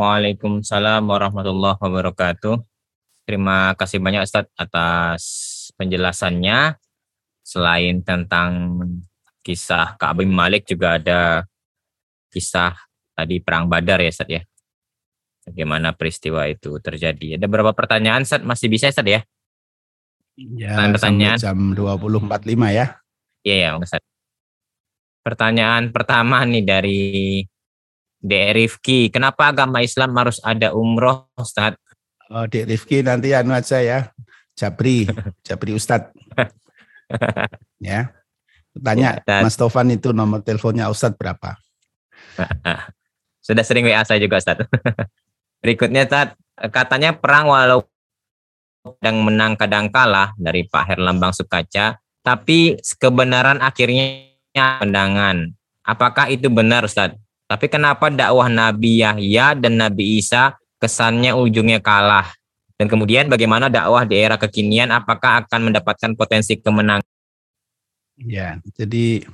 Waalaikumsalam warahmatullahi wabarakatuh. Terima kasih banyak Ustadz atas penjelasannya. Selain tentang kisah Ka'ab bin Malik juga ada kisah tadi perang Badar ya Ustadz ya. Bagaimana peristiwa itu terjadi. Ada beberapa pertanyaan Ustadz masih bisa Ustadz ya? Ya, pertanyaan. jam 20.45 ya. Iya ya Ustadz. Pertanyaan pertama nih dari Dek Rifki, kenapa agama Islam harus ada umroh, Ustaz? Oh, Dek Rifki nanti anu aja ya, Jabri, Jabri Ustad. ya. Tanya ya, Mas Tovan itu nomor teleponnya Ustad berapa? Sudah sering WA saya juga Ustad. Berikutnya Ustad, katanya perang walau kadang menang kadang kalah dari Pak Herlambang Sukaca, tapi kebenaran akhirnya pendangan. Apakah itu benar Ustadz? Tapi kenapa dakwah Nabi Yahya dan Nabi Isa kesannya ujungnya kalah? Dan kemudian bagaimana dakwah di era kekinian apakah akan mendapatkan potensi kemenangan? Ya, jadi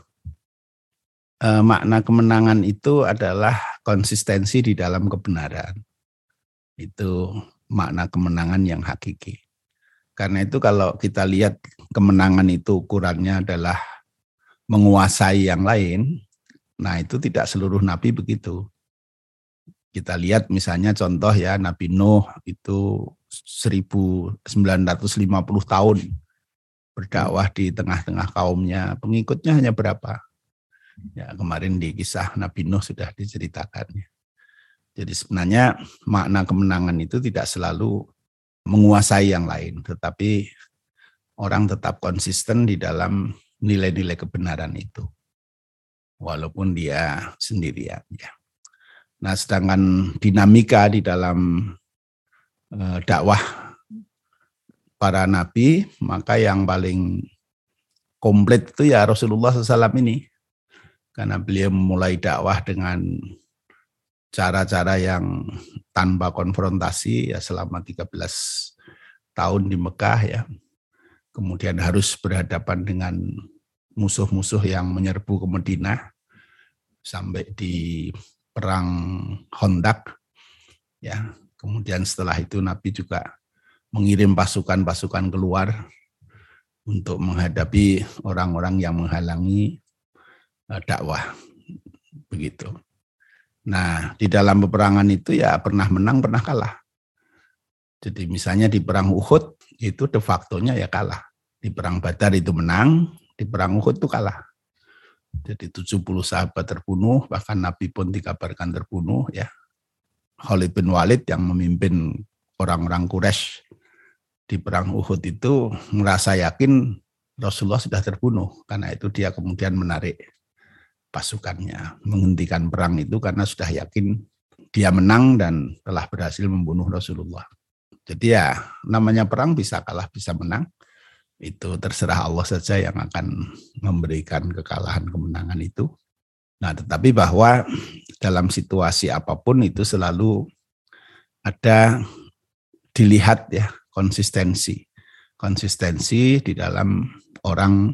eh, makna kemenangan itu adalah konsistensi di dalam kebenaran. Itu makna kemenangan yang hakiki. Karena itu kalau kita lihat kemenangan itu ukurannya adalah menguasai yang lain, Nah itu tidak seluruh nabi begitu. Kita lihat misalnya contoh ya Nabi Nuh itu 1950 tahun berdakwah di tengah-tengah kaumnya. Pengikutnya hanya berapa? Ya kemarin di kisah Nabi Nuh sudah diceritakan. Jadi sebenarnya makna kemenangan itu tidak selalu menguasai yang lain, tetapi orang tetap konsisten di dalam nilai-nilai kebenaran itu walaupun dia sendirian ya. Nah, sedangkan dinamika di dalam eh, dakwah para nabi, maka yang paling komplit itu ya Rasulullah SAW ini. Karena beliau memulai dakwah dengan cara-cara yang tanpa konfrontasi ya selama 13 tahun di Mekah ya. Kemudian harus berhadapan dengan musuh-musuh yang menyerbu ke Madinah sampai di perang Hondak ya kemudian setelah itu Nabi juga mengirim pasukan-pasukan keluar untuk menghadapi orang-orang yang menghalangi eh, dakwah begitu. Nah, di dalam peperangan itu ya pernah menang, pernah kalah. Jadi misalnya di perang Uhud itu de facto-nya ya kalah. Di perang Badar itu menang, di perang Uhud itu kalah. Jadi 70 sahabat terbunuh, bahkan Nabi pun dikabarkan terbunuh ya. Khalid bin Walid yang memimpin orang-orang Quraisy di perang Uhud itu merasa yakin Rasulullah sudah terbunuh. Karena itu dia kemudian menarik pasukannya, menghentikan perang itu karena sudah yakin dia menang dan telah berhasil membunuh Rasulullah. Jadi ya namanya perang bisa kalah, bisa menang itu terserah Allah saja yang akan memberikan kekalahan kemenangan itu. Nah, tetapi bahwa dalam situasi apa pun itu selalu ada dilihat ya konsistensi. Konsistensi di dalam orang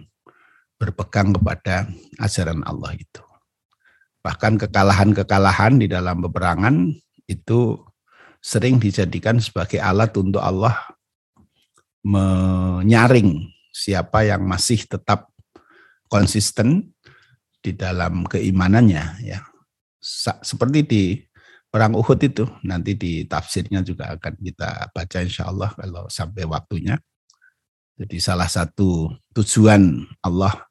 berpegang kepada ajaran Allah itu. Bahkan kekalahan-kekalahan di dalam peperangan itu sering dijadikan sebagai alat untuk Allah menyaring siapa yang masih tetap konsisten di dalam keimanannya ya. Seperti di perang Uhud itu nanti di tafsirnya juga akan kita baca insya Allah kalau sampai waktunya. Jadi salah satu tujuan Allah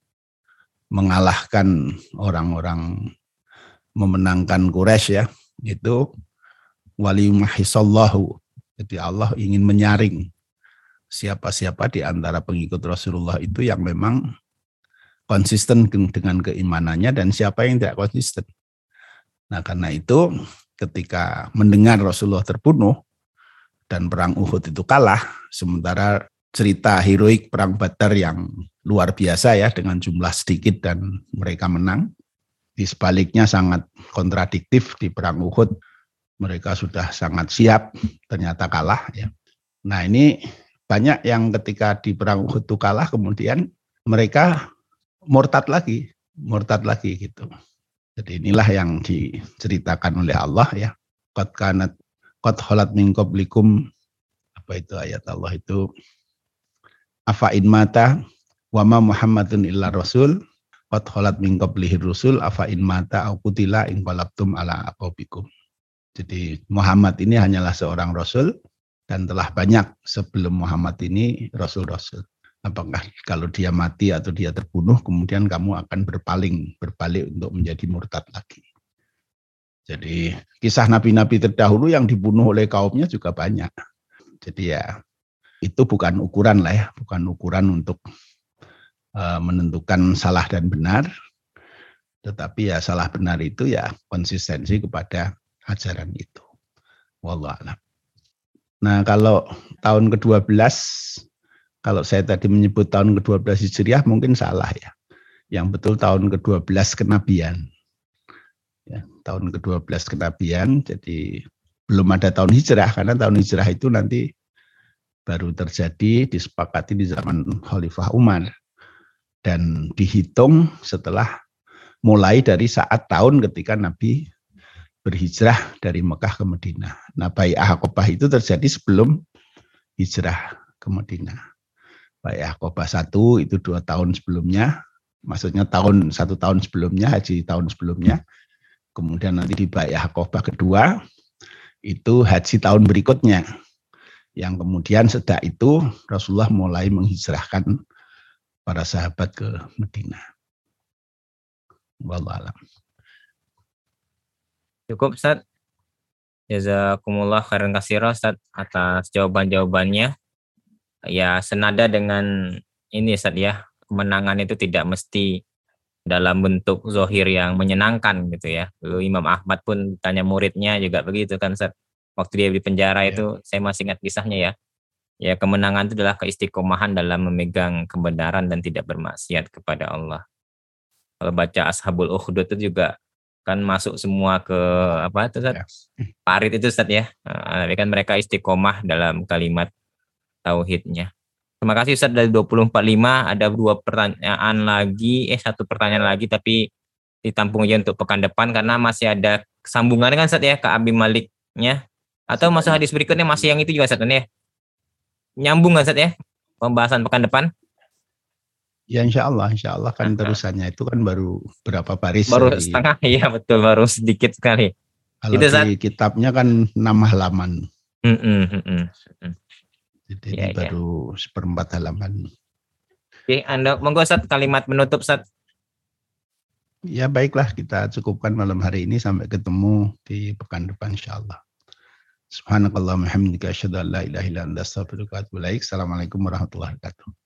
mengalahkan orang-orang memenangkan Quraisy ya itu walimahisallahu. Jadi Allah ingin menyaring siapa-siapa di antara pengikut Rasulullah itu yang memang konsisten dengan keimanannya dan siapa yang tidak konsisten. Nah karena itu ketika mendengar Rasulullah terbunuh dan perang Uhud itu kalah, sementara cerita heroik perang Badar yang luar biasa ya dengan jumlah sedikit dan mereka menang. Di sebaliknya sangat kontradiktif di perang Uhud mereka sudah sangat siap ternyata kalah ya. Nah ini banyak yang ketika di perang Uhud itu kalah kemudian mereka murtad lagi, murtad lagi gitu. Jadi inilah yang diceritakan oleh Allah ya. qad kanat qad khalat min qablikum apa itu ayat Allah itu afa in mata wa ma Muhammadun illa rasul qad khalat min qablihi rusul afa in mata au qutila in qalabtum ala aqabikum. Jadi Muhammad ini hanyalah seorang rasul dan telah banyak sebelum Muhammad ini rasul-rasul. Apakah kalau dia mati atau dia terbunuh kemudian kamu akan berpaling berbalik untuk menjadi murtad lagi. Jadi kisah nabi-nabi terdahulu yang dibunuh oleh kaumnya juga banyak. Jadi ya itu bukan ukuran lah ya, bukan ukuran untuk Eh, menentukan salah dan benar, tetapi ya salah benar itu ya konsistensi kepada ajaran itu. Wallahualam. Nah kalau tahun ke-12, kalau saya tadi menyebut tahun ke-12 Hijriah mungkin salah ya. Yang betul tahun ke-12 kenabian. Ya, tahun ke-12 kenabian, jadi belum ada tahun hijrah, karena tahun hijrah itu nanti baru terjadi, disepakati di zaman Khalifah Umar dan dihitung setelah mulai dari saat tahun ketika Nabi berhijrah dari Mekah ke Madinah. Nah, Bai'ah Aqobah itu terjadi sebelum hijrah ke Madinah. Bai'ah Aqobah satu itu dua tahun sebelumnya, maksudnya tahun satu tahun sebelumnya, haji tahun sebelumnya. Kemudian nanti di Bai'ah Aqobah kedua itu haji tahun berikutnya. Yang kemudian sejak itu Rasulullah mulai menghijrahkan para sahabat ke Medina. Wallahualam. Cukup Ustaz. Jazakumullah khairan kasiro Ustaz atas jawaban-jawabannya. Ya senada dengan ini Ustaz ya, kemenangan itu tidak mesti dalam bentuk zohir yang menyenangkan gitu ya. Lalu Imam Ahmad pun tanya muridnya juga begitu kan Ustaz. Waktu dia di penjara ya. itu saya masih ingat kisahnya ya Ya, kemenangan itu adalah keistiqomahan dalam memegang kebenaran dan tidak bermaksiat kepada Allah. Kalau baca Ashabul Ukhdud itu juga kan masuk semua ke apa itu Ustaz? Ya. Parit itu Ustaz ya. Nah, tapi kan mereka istiqomah dalam kalimat tauhidnya. Terima kasih Ustaz dari 2045 ada dua pertanyaan lagi, eh satu pertanyaan lagi tapi ditampung aja untuk pekan depan karena masih ada sambungan kan Ustaz ya ke Abi Maliknya atau masuk hadis berikutnya masih yang itu juga Ustaz ya? nyambung kan Ustaz ya pembahasan pekan depan? Ya insya Allah, insya Allah kan terusannya itu kan baru berapa baris. Baru dari, setengah, iya betul, baru sedikit sekali. Kalau itu, di kitabnya kan enam halaman. Mm -mm, mm -mm. Jadi ya, ini ya. baru seperempat halaman. Oke, Anda monggo Ustaz kalimat menutup Ustaz. Ya baiklah kita cukupkan malam hari ini sampai ketemu di pekan depan insya Allah. Subhanakallahumma hamdika asyhadu an la ilaha illa anta astaghfiruka wa atubu ilaik. Assalamualaikum warahmatullahi wabarakatuh.